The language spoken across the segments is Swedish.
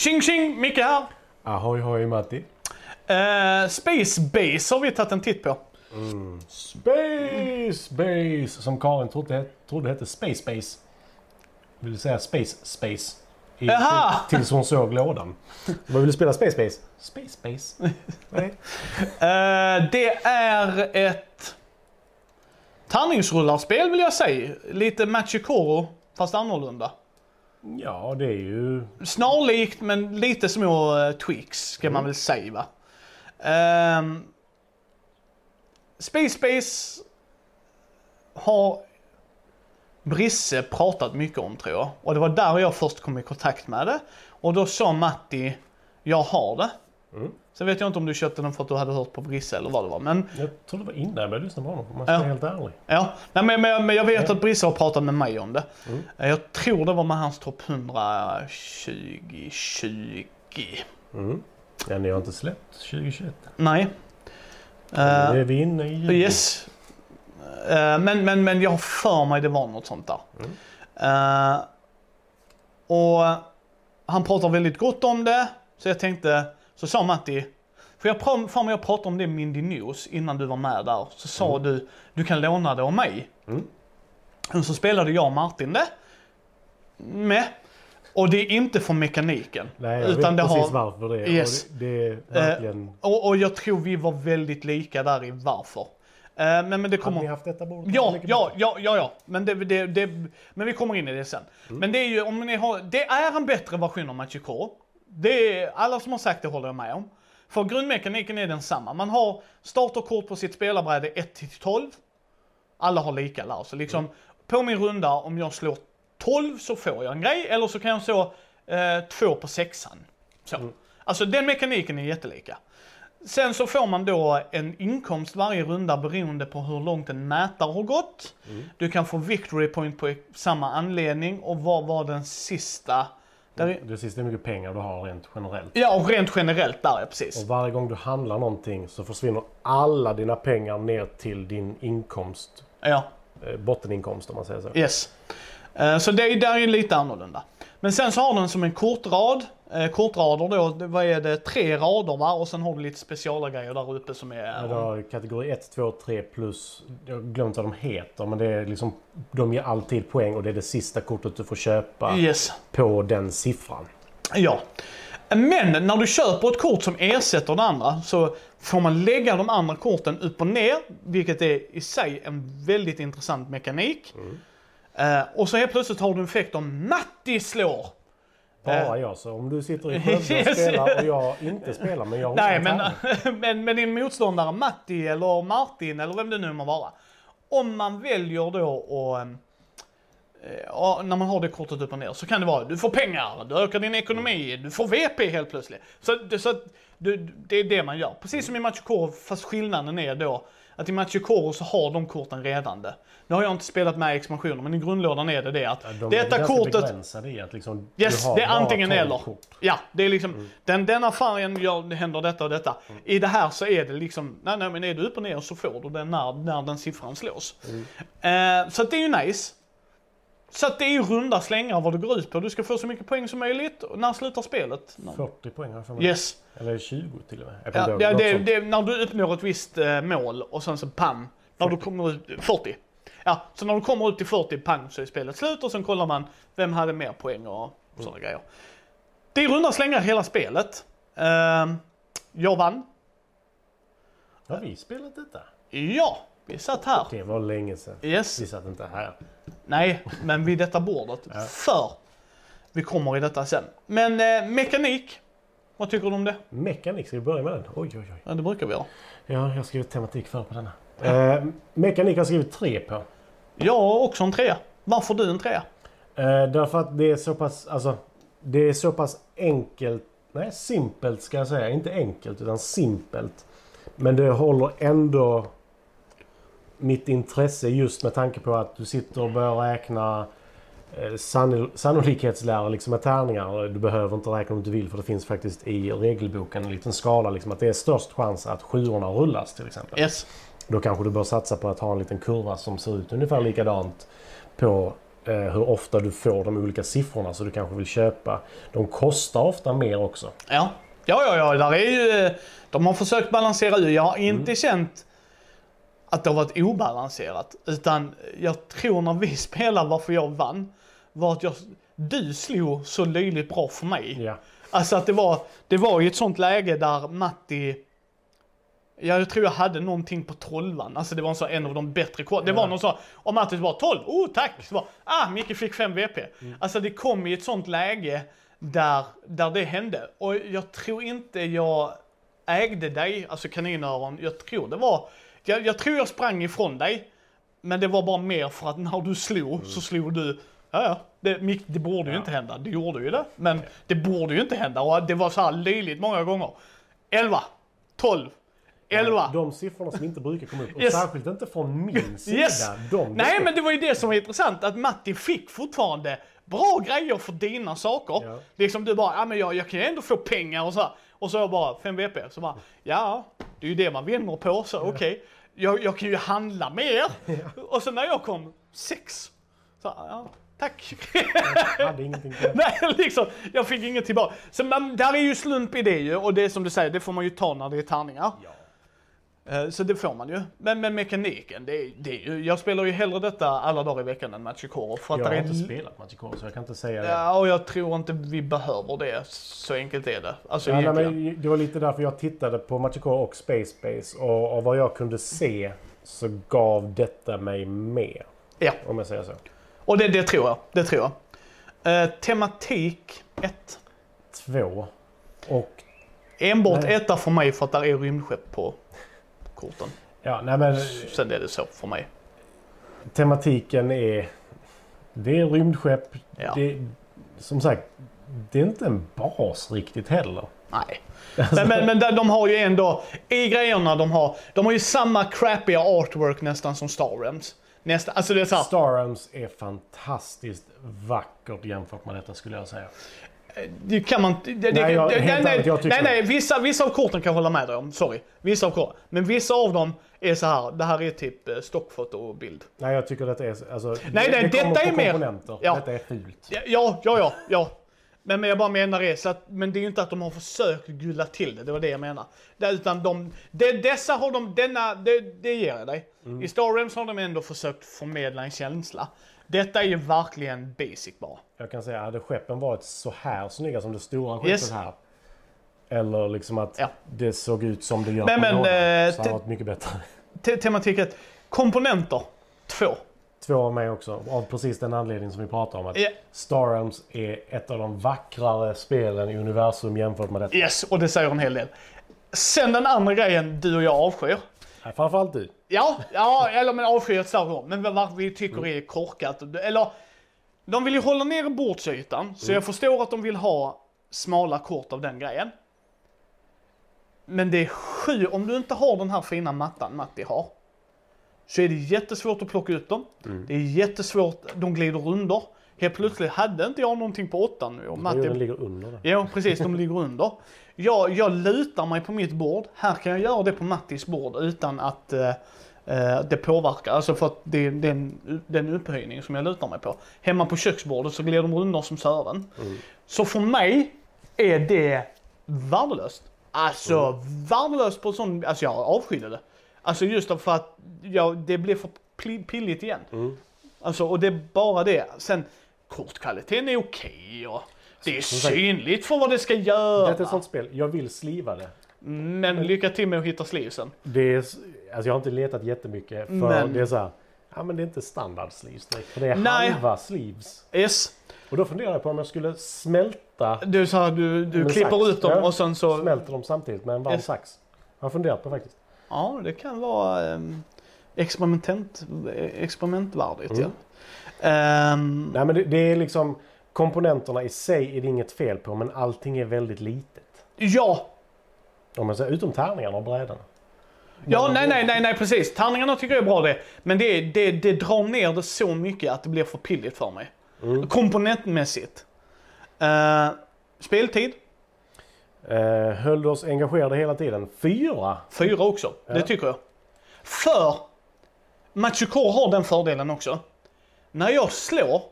Tjing tjing! Micke här. Ahoy hoj Matti. Uh, Space Base har vi tagit en titt på. Space Base! Som Karin trodde, trodde hette Space Base. Vill säga Space Space. I, Tills hon såg lådan. Vad vill du spela Space Base? Space Base? Nej. Eh, det är ett tärningsrullarspel vill jag säga. Lite Machikoro fast annorlunda. Ja, det är ju... Snarlikt men lite små eh, tweaks ska man väl säga va. Ehm, Space Base har Brisse pratat mycket om tror jag. Och det var där jag först kom i kontakt med det. Och då sa Matti, jag har det. Mm. Sen vet jag inte om du köpte den för att du hade hört på Brisse eller vad det var. Men Jag tror det var innan jag började lyssna på honom om man ska Ja. vara helt ärlig. Ja, nej, men, men, men jag vet Ja. att Brisse har pratat med mig om det. Mm. Eh, Jag tror det var med hans topp 120, 20. Mm. Ni har inte släppt 2021. Nej. Nu Eh, är vi inne i juli. yes. Eh, men, men, men jag har för mig det var något sånt där. Mm. Eh, och han pratar väldigt gott om det. Så jag tänkte, så sa Matti, för jag för mig jag pratade om det Mindy News innan du var med där. Så sa du, du kan låna det av mig. Mm. Och så spelade jag och Martin det. Med. Och det är inte för mekaniken. Nej, jag utan vet det precis har, varför det är. Yes. Och det, det är verkligen... och, och jag tror vi var väldigt lika där i varför. Eh, men, men det Hade kommer... ni haft detta bordet? Ja, ja, ja, ja, ja. Men, det, det, det, men vi kommer in i det sen. Men det är ju, om ni har, det är en bättre version av Machikoro. Det är, alla som har sagt det håller jag med om. För grundmekaniken är densamma. Man har starterkort på sitt spelarbräde 1 till 12. Alla har lika där. Så liksom, på min runda, om jag slår 12 så får jag en grej. Eller så kan jag slå eh, 2 på sexan. Så. Alltså den mekaniken är jättelika. Sen så får man då en inkomst varje runda beroende på hur långt en mätare har gått. Du kan få victory point på samma anledning och vad var den sista? Där är, Det sista är hur mycket pengar du har rent generellt. ja, och rent generellt där, ja precis. Och varje gång du handlar någonting så försvinner alla dina pengar ner till din inkomst. Ja, Eh, botteninkomst om man säger så. yes. Eh, Så det där är lite annorlunda. Men sen så har den som en kortrad. Eh, Kortrader då, det- vad är det? Tre rader va? Och sen har du lite specialgrejer där uppe som Ja, är... Du har kategori 1, 2, 3 plus, jag har glömt vad de heter, men det är liksom, de ger alltid poäng och det är det sista kortet du får köpa Yes. på den siffran. Ja. Men när du köper ett kort som ersätter det andra så får man lägga de andra korten upp och ner, vilket är i sig en väldigt intressant mekanik. Eh, och så helt plötsligt har du en effekt om Matti slår. Bara jag, så om du sitter i Skövde och spelar och jag inte spelar, men jag Nej, en men, men, men din motståndare Matti eller Martin eller vem det nu må vara. Om man väljer då och Ja, när man har det kortet upp och ner så kan det vara du får pengar, du ökar din ekonomi, du får VP helt plötsligt. Så, det, så du, det är det man gör. Precis som i Machikoro fast skillnaden är då att i Machikoro så har de korten redan det. Nu har jag inte spelat med expansioner men i grundlådan är det det att Ja, de är detta ganska kortet i att liksom, Yes, det är antingen 12 eller. Kort. Ja, det är liksom, Mm. den, denna färgen gör, händer detta och detta. I det här så är det liksom, nej, nej men är du upp och ner så får du den när, när den siffran slås. Mm. Eh, så det är ju nice. Så att det är ju runda slängar vad det går ut på. Du ska få så mycket poäng som möjligt. När slutar spelet? Nå- 40 poäng har jag. Yes. Eller 20 till och med. Ja, det, något det, när du uppnår ett visst eh, mål och sen så pam. När du kommer ut, 40. Ja, så när du kommer ut till 40 pang så är spelet slut och sen kollar man vem hade mer poäng och sådana grejer. Det är runda slängar hela spelet. Uh, jag vann. Har vi spelat detta? Ja, vi satt här. Det var länge sedan. Yes. Vi satt inte här. Nej, men vid detta bordet. Ja. För vi kommer i detta sen. Men eh, mekanik. Vad tycker du om det? Mekanik, ska vi börja med den? Oj, oj, oj. Ja, det brukar vi göra. Ja, jag har skrivit tematik för på denna. Eh, mekanik har jag skrivit tre på. Jag har också en trea. Varför du en trea? Eh, därför att det är så pass, alltså, det är så pass enkelt, nej simpelt ska jag säga, inte enkelt utan simpelt. Men det håller ändå mitt intresse just med tanke på att du sitter och börjar räkna eh, sanno- sannolikhetslära liksom med tärningar. Du behöver inte räkna om du vill för det finns faktiskt i regelboken en liten skala liksom att det är störst chans att sjuorna rullas till exempel. Yes. Då kanske du bör satsa på att ha en liten kurva som ser ut ungefär likadant på eh, hur ofta du får de olika siffrorna så du kanske vill köpa. De kostar ofta mer också. Ja, ja, ja, ja där är ju, eh, de har försökt balansera ut. Jag har inte Mm. känt att det har varit obalanserat. Utan jag tror när vi spelade varför jag vann, var att jag, du slog så löjligt bra för mig. Ja. Alltså att det var, det var ju ett sånt läge där Matti, ja, jag tror jag hade någonting på tolvan. Alltså det var en, så, en av de bättre kort. Det var Ja. någon så, och Matti bara 12, oh tack! Så bara, ah, Micke fick 5 VP. Mm. Alltså det kom i ett sånt läge där, där det hände. Och jag tror inte jag ägde dig, alltså kaninöron. Jag tror det var, jag, jag tror jag sprang ifrån dig. Men det var bara mer för att när du slog så slog du, ja ja, det, det borde ju Mm. Ja. inte hända. Det gjorde ju det. Men det borde ju inte hända och det var så här löjligt många gånger. 11, 12, 11. De siffrorna som inte brukar komma upp. Och Yes. särskilt inte från min sida. Yes. De Nej men det var ju det som var intressant, att Matti fick fortfarande bra grejer för dina saker. Ja. Liksom du bara, ja men jag, jag kan ju ändå få pengar och så här. Och så jag bara, 5 VP. Så bara, ja, det är ju det man vinner på, så okej. Jag, jag kan ju handla mer. Och så när jag kom, 6. Så, ja, tack. Jag hade ingenting. Nej, liksom, jag fick inget tillbaka. Så man, där är ju slump i det ju, och det är som du säger, det får man ju ta när det är tärningar. Ja. Eh, Så det får man ju. Men med mekaniken, det det jag spelar ju hellre detta alla dagar i veckan än Machikoro. För Jag har inte l- spelat Machikoro så jag kan inte säga det. Ja, och jag tror inte vi behöver det. Så enkelt är det. Alltså Ja, nej, men det var lite därför jag tittade på Machikoro och Space Base. Och, och vad jag kunde se så gav detta mig mer. Ja, Om jag säger så. och det, det tror jag. Det tror jag. Eh, tematik 1. Två. Och Enbart etta för mig för att där är rymdskepp på korten. ja, nej men Sen är det så för mig. tematiken är... Det är rymdskepp. Ja. Det, som sagt, det är inte en bas riktigt heller. Nej. Men, men, men där, de har ju ändå, i grejerna de har, de har ju samma crappiga artwork nästan som Star Realms. Nästan, alltså det är såhär, Star Realms är fantastiskt vackert jämfört med detta skulle jag säga. Det kan man det, det, Nej, jag- det, nej, ärligt, jag nej, tycker- nej, vissa, vissa av korten kan jag hålla med dig om, sorry. Vissa av korten. Men vissa av dem är så här. det här är typ eh, stockfotobild. Nej, jag tycker detta är... Alltså, Nej, det, nej, det detta är mer-. Ja. Detta är fult. Ja, ja, ja, ja. ja. Men, men jag bara menar det, så att, men det är ju inte att de har försökt gulla till det, det var det jag menar. Det, utan de, det, dessa har de, denna, det, det ger jag dig. Mm. I Star Realms har de ändå försökt förmedla en känsla. Detta är ju verkligen basic bara. Jag kan säga, hade skeppen varit så här snygga som det stora skeppet Yes. här. Eller liksom att Ja. det såg ut som det gör Men- på men, lådan, eh, så hade varit mycket bättre. Te tematiket, komponenter, två. Två av mig också. Av precis den anledningen som vi pratar om. Att Ja. Star Realms är ett av de vackrare spelen i universum jämfört med detta. Yes, och det säger en hel del. Sen den andra grejen du och jag avskyr. Framförallt du. Ja, ja eller men avskyr ett ord. Men vad vi tycker är korkat. Eller, de vill ju hålla nere bordsytan. Så jag förstår att de vill ha smala kort av den grejen. Men det är sju, om du inte har den här fina mattan Matti har. Så är det jättesvårt att plocka ut dem. Det är jättesvårt, de glider under. Helt plötsligt hade inte jag någonting på åttan nu. Och Jo, den ligger under. Ja, precis. De ligger under. Jag, jag lutar mig på mitt bord. Här kan jag göra det på Mattis bord utan att eh, eh, det påverkar. Alltså för att det, är en, det är en upphöjning som jag lutar mig på. Hemma på köksbordet så glider de under som Sören. Så för mig är det värdelöst. Alltså värdelöst på sån, alltså jag avskydde det. Alltså just för att ja, det blev för pilligt igen. Mm. Alltså och det är bara det. Sen kortkvaliteten är okej och det är sagt- synligt för vad det ska göra. Detta är ett sånt spel. Jag vill sliva det. Men lycka till med att hitta slivsen. det är, alltså jag har inte letat jättemycket. För Men- det är så här. Ja men det är inte standard sleeves direkt. För det är Nej. halva sleeves. Yes. Och då funderar jag på om jag skulle smälta, Du sa du, du Med klipper sax, ut dem och sen så... smälter dem samtidigt med en varm Yes. sax. Jag har funderat på faktiskt. Ja, det kan vara experimentent, experimentvärdigt Mm. ja. Ehm, Nej men det, det är liksom komponenterna i sig är det inget fel på men allting är väldigt litet. ja, Om man säger utom tärningarna och brädorna. Ja, nej, nej, nej, nej, precis. Tärningarna tycker jag är bra det. Men det, det, det drar ner det så mycket att det blir för pilligt för mig. Mm. Komponentmässigt. Uh, speltid, Eh, höll oss engagerade hela tiden. Fyra! fyra också. Det Ja. tycker jag. För Machikor har den fördelen också. När jag slår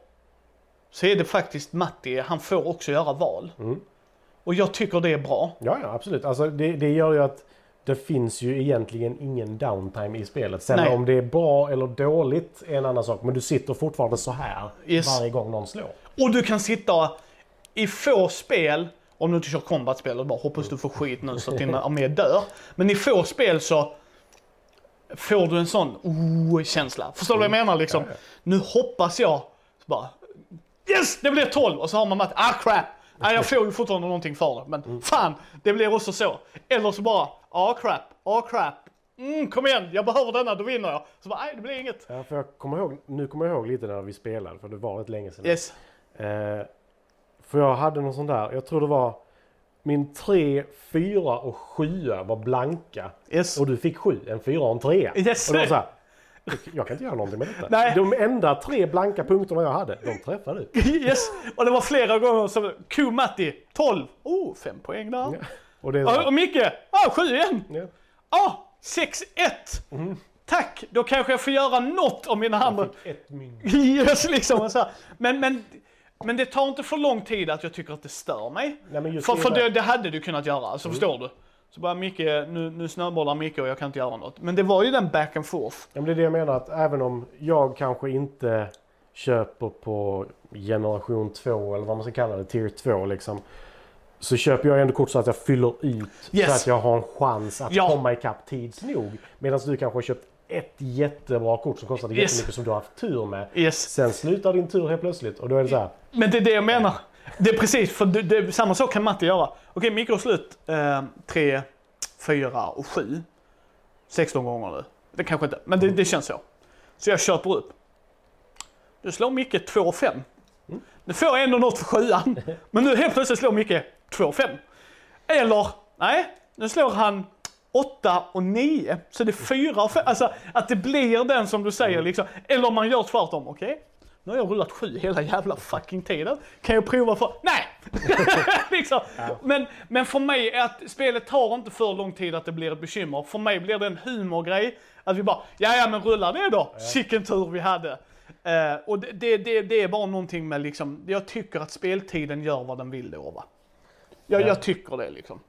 så är det faktiskt Matti, han får också göra val. Mm. Och jag tycker det är bra. Ja, ja absolut. Alltså, det, det gör ju att det finns ju egentligen ingen downtime i spelet. Sen Nej. om det är bra eller dåligt är en annan sak. Men du sitter fortfarande så här Yes. varje gång någon slår. Och du kan sitta i få spel, om du inte kör combat-spel och bara hoppas du får skit nu så att din armé dör. Men i få spel så får du en sån oh-känsla. Förstår du vad jag menar liksom? Ja, ja. Nu hoppas jag, bara Yes! Det blir 12! Och så har man att ah crap! Nej, jag får ju fortfarande någonting för det, men fan! Det blir också så. Eller så bara, ah crap, ah crap. Mm, kom igen, jag behöver denna, då vinner jag. Så bara, nej det blir inget. Ja, för jag kommer ihåg, nu kommer jag ihåg lite när vi spelade, för det var rätt länge sedan. Yes. Eh, för jag hade någon sån där, jag tror det var min 3, 4 och 7 var blanka. Yes. Och du fick 7, en 4 och en 3. Yes. Och det var så här, jag kan inte göra någonting med detta. Nej. De enda tre blanka punkterna jag hade, de träffade du. Yes, och det var flera gånger som Q Matti, 12. Oh, fem poäng där. Och det Och, och Micke, ah, 7 igen. ja. Ah, 6-1. Tack, då kanske jag får göra något om mina andra. Fick ett mynt. Yes, liksom. och Så här. Men, men, men det tar inte för lång tid att jag tycker att det stör mig. Nej, För, för det, det hade du kunnat göra, alltså förstår du? Så bara Micke, nu, nu snöbollar Micke och jag kan inte göra något. Men det var ju den back and forth. Ja, men det är det jag menar att även om jag kanske inte köper på generation 2 eller vad man ska kalla det, tier 2 liksom. Så köper jag ändå kort så att jag fyller ut Yes. så att jag har en chans att Ja. komma ikapp tids nog. Medan du kanske har köpt ett jättebra kort som kostade Yes. jättemycket som du har haft tur med. Yes. Sen slutar din tur helt plötsligt och då är det så här. Men det är det jag menar. Det är precis, för det, det, samma sak kan Matti göra. Okej, har slut eh, 3, 4 och 7. 16 gånger nu. Det kanske inte, men det, det känns så. Så jag köper upp. Du slår Micke 2 och 5. Nu får jag ändå något för sjuan. Men nu helt plötsligt slår Micke 2 och 5. Eller, nej, nu slår han 8 och 9. Så det är 4 och 5. Alltså att det blir den som du säger liksom. Eller om man gör tvärtom, okej? Nu har jag rullat 7 hela jävla fucking tiden. Kan jag prova för... Nej! liksom. men, men för mig är att spelet tar inte för lång tid att det blir ett bekymmer. För mig blir det en humorgrej. Att vi bara, ja ja men rulla det då. Sicken tur vi hade. Eh, och det, det, det, det är bara någonting med liksom, jag tycker att speltiden gör vad den vill då va. Jag, Ja. jag tycker det liksom.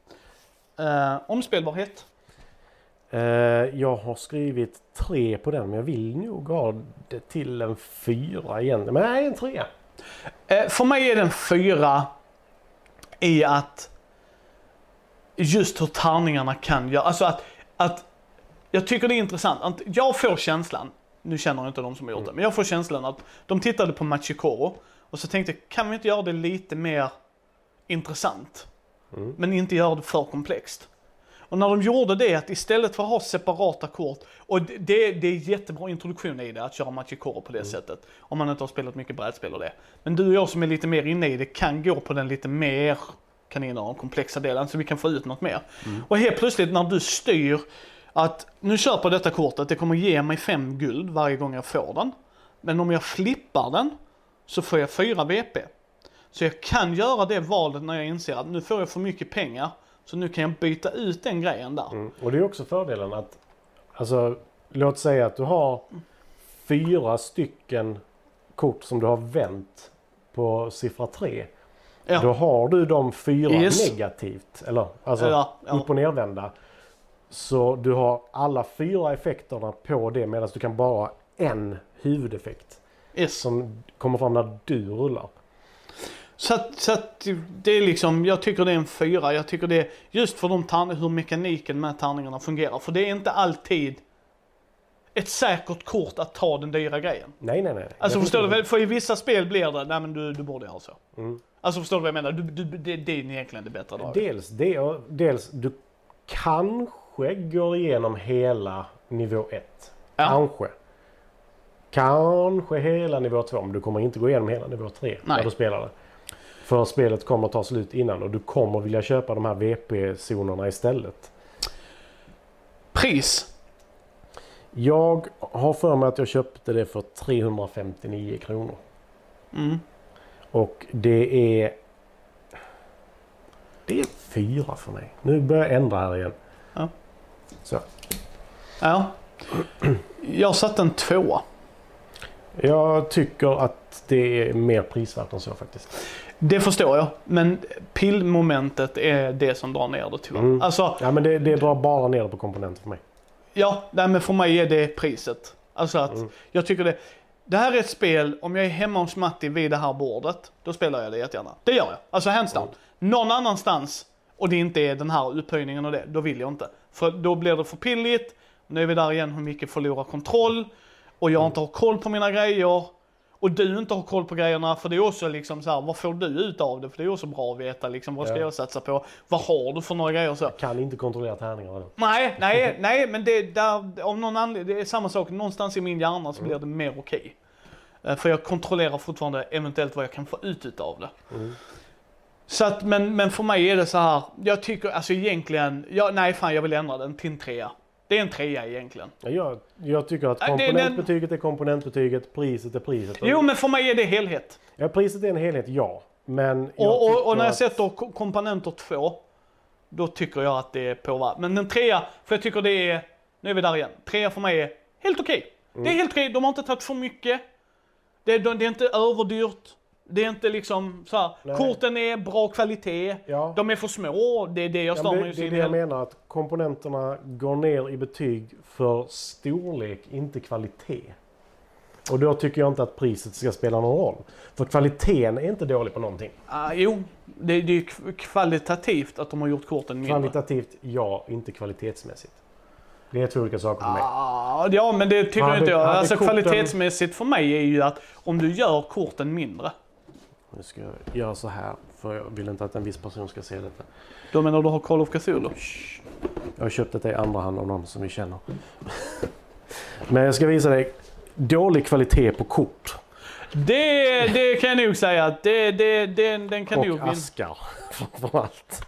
Uh, omspelbarhet. Eh, jag har skrivit tre på den men jag vill nog ha det till en fyra igen. Men nej, en trea. Eh, för mig är den fyra i att just hur tärningarna kan göra, alltså att, att jag tycker det är intressant. Att jag får känslan, nu känner jag inte de som har gjort det, men jag får känslan att de tittade på Machikoro och så tänkte kan vi inte göra det lite mer intressant? Men inte göra det för komplext. Och när de gjorde det, att istället för att ha separata kort, och det, det är jättebra introduktion i det, att köra Machikoro på det sättet. Om man inte har spelat mycket brädspel och det. Men du och jag som är lite mer inne i det kan gå på den lite mer kaniner och komplexa delen så vi kan få ut något mer. Och helt plötsligt när du styr att nu köper jag detta kortet, det kommer ge mig fem guld varje gång jag får den. Men om jag flippar den så får jag fyra VP. Så jag kan göra det valet när jag inser att nu får jag för mycket pengar. Så nu kan jag byta ut den grejen där. Mm. Och det är också fördelen att, alltså låt säga att du har fyra stycken kort som du har vänt på siffra tre. Ja. Då har du de fyra Yes. negativt, eller alltså Ja, ja. upp och nervända. Så du har alla fyra effekterna på det medan du kan bara ha en huvudeffekt Yes. som kommer fram när du rullar. Så att, så att det är liksom, jag tycker det är en fyra. Jag tycker det är just för de tärning, hur mekaniken med tärningarna fungerar. För det är inte alltid ett säkert kort att ta den dyra grejen. Nej, nej, nej. Alltså Jag förstår du? För i vissa spel blir det, nej men du, du borde göra så. Mm. Alltså förstår du vad jag menar? Du, du, det, det är egentligen det bättre draget. Dels det och dels du kanske går igenom hela nivå 1. Ja. Kanske. Kanske hela nivå 2 men du kommer inte gå igenom hela nivå 3 när du spelar det. För spelet kommer att ta slut innan och du kommer vilja köpa de här VP-zonerna istället. Pris? Jag har för mig att jag köpte det för 359 kronor. Mm. Och det är... Det är fyra för mig. Nu börjar jag ändra här igen. Ja. Så. Ja. Jag satte en tvåa. Jag tycker att det är mer prisvärt än så faktiskt. Det förstår jag, men pillmomentet är det som drar ner det tyvärr. Mm. Alltså, Ja men det, det drar bara ner det på komponenter för mig. ja, nej, men för mig är det priset. Alltså att Mm. jag tycker det. Det här är ett spel, om jag är hemma hos Matti vid det här bordet, då spelar jag det jättegärna. Det gör jag. Alltså hands down. Någon annanstans, och det inte är den här upphöjningen och det, då vill jag inte. För då blir det för pilligt, nu är vi där igen hur mycket förlorar kontroll, och jag inte har koll på mina grejer. Och du inte har koll på grejerna, för det är också liksom så här, vad får du ut av det? För det är också bra att veta liksom, vad ska Ja. jag satsa på? Vad har du för några grejer så? Kan inte kontrollera tärningarna då. Nej, nej, nej, men det, där, av någon anledning, det är samma sak. Någonstans i min hjärna så blir det mer okej. Eh, För jag kontrollerar fortfarande eventuellt vad jag kan få ut utav det. Så att, men, men för mig är det så här, jag tycker alltså egentligen, ja, nej fan jag vill ändra den till en trea. Det är en trea egentligen. Ja, Jag, jag tycker att det den- komponentbetyget är komponentbetyget, priset är priset. Jo men för mig är det helhet. Ja, priset är en helhet, ja. Men Och, och, och när jag att- sätter ko- komponenter två, då tycker jag att det är på va. Men en trea, för jag tycker det är, nu är vi där igen. Trea för mig är helt okej. Det Mm. är helt okej, de har inte tagit för mycket. Det är, det är inte överdyrt. Det är inte liksom så här. Nej. korten är bra kvalitet. Ja. De är för små, det är det jag Ja, stör men mig det, är det jag menar, att komponenterna går ner i betyg för storlek, inte kvalitet. Och då tycker jag inte att priset ska spela någon roll. För kvaliteten är inte dålig på någonting. Ah, jo, det, det är kvalitativt att de har gjort korten mindre. Kvalitativt, ja. Inte kvalitetsmässigt. Det är två olika saker för mig. Ah, ja, men det tycker Hade- inte jag. Alltså korten- kvalitetsmässigt för mig är ju att om du gör korten mindre, Nu ska jag göra så här, för jag vill inte att en viss person ska se detta. då menar du har Call of Cthulhu? Jag har köpt detta i andra hand av någon som vi känner. Men jag ska visa dig dålig kvalitet på kort. Det, det kan jag nog säga att det, det, den, den kan nog och askar framförallt.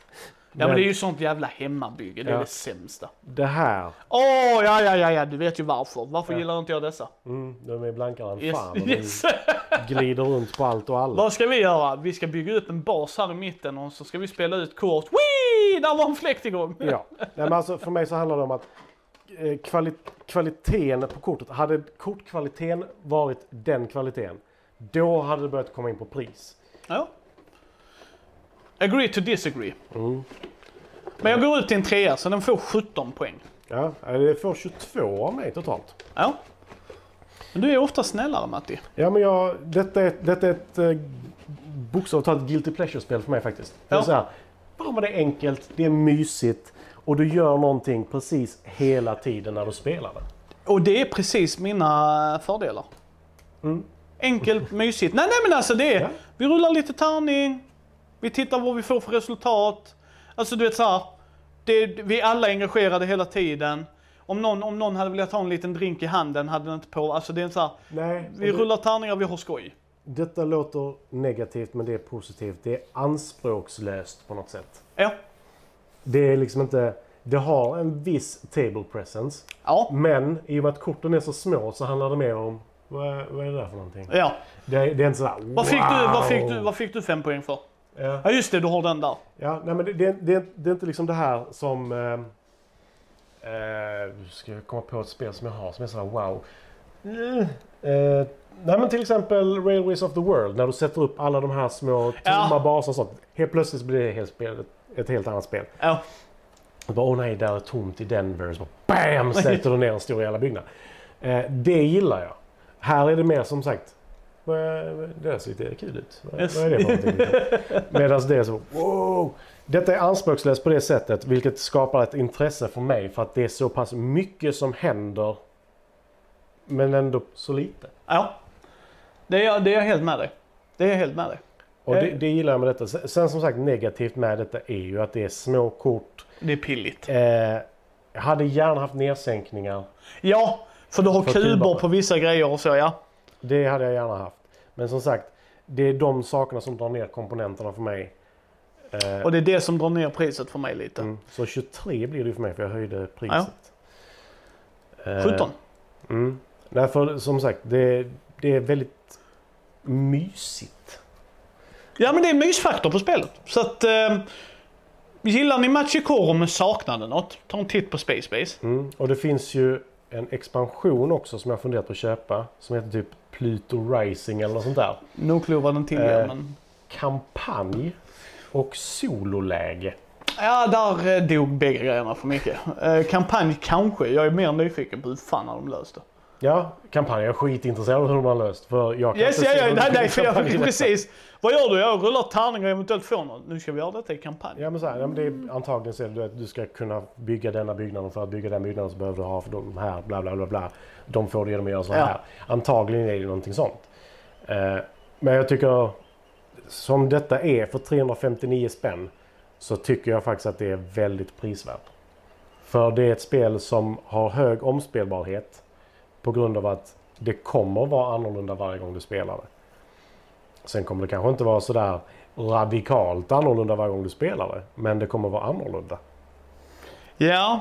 Ja men det är ju sånt jävla hemmabygge, det är Ja. det sämsta. Det här, Åh, ja ja ja ja, du vet ju varför. Varför gillar inte jag dessa? mm, de är blankare än Yes. fan. Och yes. de glider runt på allt och alla. Vad ska vi göra? Vi ska bygga upp en bas här i mitten och så ska vi spela ut kort. Wee! Där var en fläkt igång! Ja. Nej, men alltså, för mig så handlar det om att eh, kvali kvaliteten på kortet, hade kortkvaliteten varit den kvaliteten, då hade det börjat komma in på pris. Ja. Agree to disagree. Mm. Men jag går ut till en trea så den får 17 poäng. Ja, det får 22 av mig totalt. Ja. Men du är ofta snällare Matti. Ja, men jag, detta, är, detta är ett eh, bokstavligt talat guilty pleasure-spel för mig faktiskt. Det är Ja. så här, fan vad det är enkelt, det är mysigt och du gör någonting precis hela tiden när du spelar det. Och det är precis mina fördelar. Mm. Enkelt, mysigt. Nej, nej men alltså det är, Ja. vi rullar lite tärning, vi tittar vad vi får för resultat. Alltså du vet så här, det, vi är alla engagerade hela tiden. Om någon, om någon hade velat ha en liten drink i handen hade den inte på, alltså det är så här, Nej, vi och rullar tärningar, vi har skoj. det, detta låter negativt men det är positivt. Det är anspråkslöst på något sätt. Ja. Det är liksom inte... Det har en viss table presence. Ja. Men i och med att korten är så små så handlar det mer om... Vad är, vad är det där för någonting? Ja. Det är, det är inte sådär Vad fick, du, vad, fick wow! du, vad fick du fem poäng för? Ja. Ja just det, du har den där. Ja, nej men det, det, det, det är inte liksom det här som... Eh, eh, ska jag komma på ett spel som jag har som är sådär wow. Mm, eh, nej men till exempel Railways of the World. När du sätter upp alla de här små tomma Ja. baser och sånt. Helt plötsligt blir det helt spel, ett helt annat spel. Ja. Och bara, åh nej, där är tomt i Denver. Så bara, BAM! Sätter du ner en stor jävla byggnad. Eh, det gillar jag. Här är det mer som sagt. Det där ser lite kul ut. Vad, är det för? Medan det är så wow! Detta är anspråkslöst på det sättet vilket skapar ett intresse för mig för att det är så pass mycket som händer men ändå så lite. Ja. Det är, jag- det är jag helt med dig. Det är jag helt med dig. Och det, det gillar jag med detta. Sen som sagt negativt med detta är ju att det är små kort. Det är pilligt. Eh, jag hade gärna haft nedsänkningar. Ja, för du har För kuber på vissa grejer och så ja. Det hade jag gärna haft. Men som sagt, det är de sakerna som drar ner komponenterna för mig. Eh, Och det är det som drar ner priset för mig lite. mm, så 23 blir det för mig för jag höjde priset. Eh, 17. Mm. Nej, för som sagt, det, det är väldigt mysigt. Ja men det är en mysfaktor på spelet. Så att... Eh, gillar ni Machikoro men saknade något, ta en titt på Space Base. Mm. Och det finns ju en expansion också som jag funderat på att köpa. Som heter typ Pluto Rising eller något sånt där. No clue vad den tillhör Eh. men... Kampanj och sololäge. Ja, där eh, dog bägge grejerna för mycket. Eh, kampanj kanske. Jag är mer nyfiken på hur fan har de löst det. Ja, kampanj. Jag är skitintresserad av hur de har löst. För jag kan Yes, inte ja, se ja, nej, nej, för jag, precis. Vad gör du? Jag rullar tärningar och eventuellt får något. Nu ska vi göra detta i kampanj. Ja men så här, ja, men det är antagligen så är det att du ska kunna bygga denna byggnaden. För att bygga den byggnaden så behöver du ha för de här bla bla bla bla. De får du genom att göra så Ja. här. Antagligen är det någonting sånt. Eh, men jag tycker som detta är för 359 spänn så tycker jag faktiskt att det är väldigt prisvärt. För det är ett spel som har hög omspelbarhet på grund av att det kommer vara annorlunda varje gång du spelar det. Sen kommer det kanske inte vara sådär radikalt annorlunda varje gång du spelar det. Men det kommer vara annorlunda. Ja.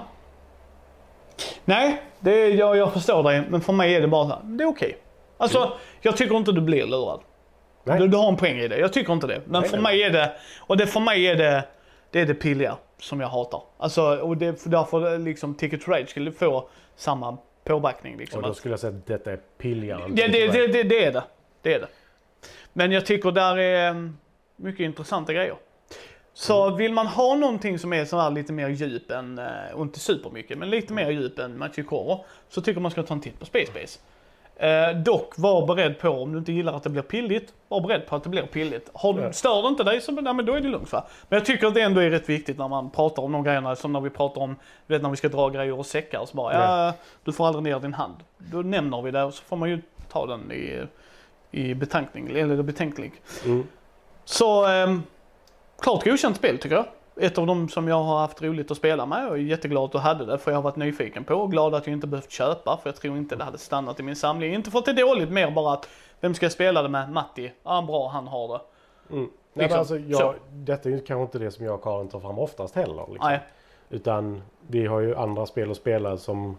Nej, det är, jag, jag förstår dig. Men för mig är det bara så här, det är okej. Alltså, jag tycker inte du blir lurad. Du, du har en poäng i det. Jag tycker inte det. Men Nej, för nej. mig är det, och det för mig är det, det är det pilliga som jag hatar. Alltså, och det, för därför liksom Ticket to Rage skulle få samma påbackning liksom. Och då skulle jag säga att detta är pilligare. det, det, Ride. det, det är det. Det är det. Men jag tycker där är mm, mycket intressanta grejer. Så Mm. vill man ha någonting som är så här lite mer djup än, eh, och inte supermycket, men lite mer djup än Machikoro, så tycker man ska ta en titt på Space Base. Eh, dock, var beredd på, om du inte gillar att det blir pilligt, var beredd på att det blir pilligt. Har, Ja. Stör det inte dig, så nej, men då är det lugnt va. Men jag tycker att det ändå är rätt viktigt när man pratar om de grejerna, som när vi pratar om, vet när vi ska dra grejer och säckar, så bara, ja, du får aldrig ner din hand. Då nämner vi det och så får man ju ta den i, i betankning, eller betänklig. Mm. Så, ehm, klart godkänt spel tycker jag. Ett av de som jag har haft roligt att spela med och är jätteglad att du hade det för jag har varit nyfiken på och glad att jag inte behövt köpa för jag tror inte det hade stannat i min samling. Inte för att det är dåligt, mer bara att vem ska jag spela det med? Matti? Ja, bra han har det. Mm. Nej, Liksom, men alltså, så. jag, detta är ju kanske inte det som jag och Karin tar fram oftast heller. Liksom. Nej. Utan vi har ju andra spel att spela som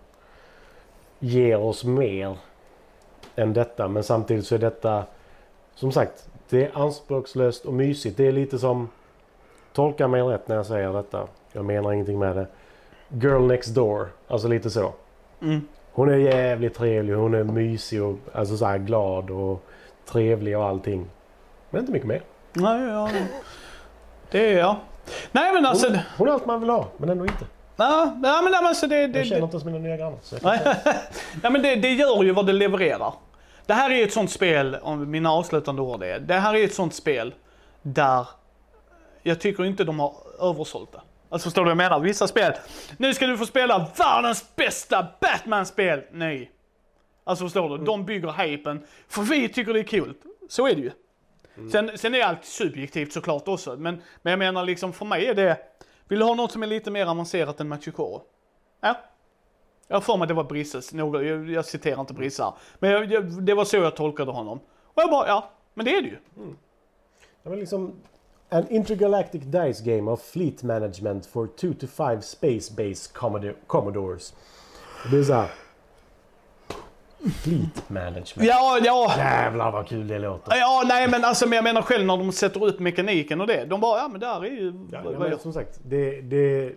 ger oss mer än detta. Men samtidigt så är detta, som sagt, det är anspråkslöst och mysigt. Det är lite som, tolka mig rätt när jag säger detta. Jag menar ingenting med det. Girl next door, alltså lite så. Mm. Hon är jävligt trevlig, hon är mysig och alltså så här glad och trevlig och allting. Men inte mycket mer. Nej, ja. Det är jag. Nej men alltså, Hon, hon är allt man vill ha, men ändå inte. ja, ja, men alltså det, det, Jag känner inte ens mina nya grannar. Så Nej, Nej men det, det gör ju vad det levererar. Det här är ett sånt spel, om mina avslutande ord är, det här är ett sånt spel där jag tycker inte de har översålt det. Alltså förstår du vad jag menar? Vissa spel, nu ska du få spela världens bästa Batman-spel. Nej. Alltså förstår du? De bygger hypen, för vi tycker det är kul. Så är det ju. Sen, sen är allt subjektivt såklart också, men, men jag menar liksom för mig är det, vill du ha något som är lite mer avancerat än Machikoro? Ja, jag har för mig att det var Brisses, jag, jag citerar inte Brisse här. Men jag, jag, det var så jag tolkade honom. Och jag bara, ja, men det är det ju. Ja, men liksom, an intergalactic dice game of fleet management for 2 to 5 space-based commodo- commodores. Det är såhär... Fleet management. Ja, ja. Jävlar vad kul det låter. Ja, nej men alltså men jag menar själv när de sätter upp mekaniken och det. De bara, ja men där är ju... Ja, ja, men som sagt, det, det är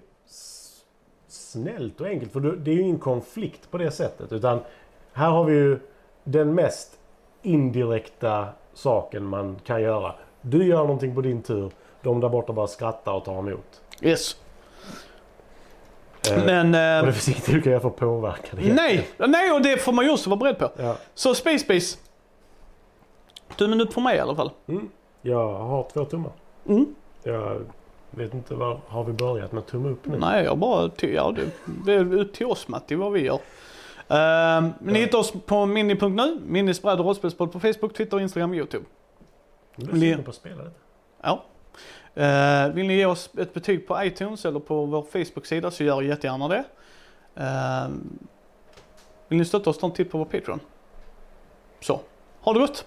snällt och enkelt. För det är ju ingen konflikt på det sättet. Utan här har vi ju den mest indirekta saken man kan göra. Du gör någonting på din tur. De där borta bara skrattar och tar emot. Yes. Eh, Men... Och Eh, det finns inget du kan göra för att påverka det. nej, nej och det får man ju också vara beredd på. Ja. Så Space Base. Tummen upp för mig i alla fall. Mm. Jag har två tummar. Mm. Jag vet inte vad har vi börjat med tumme upp nu? Nej, jag bara... Ty, ja, det, det är ut till oss Matti vad vi gör. Uh, ni hittar oss på mini.nu, Minnisbräd och rollspelspodd på Facebook, Twitter, Instagram och YouTube. Jag är sugen på att spela detta. Ja. Eh, vill ni ge oss ett betyg på iTunes eller på vår Facebook-sida så gör jättegärna det. Eh, vill ni stötta oss, ta en titt på vår Patreon. Så, ha det gott!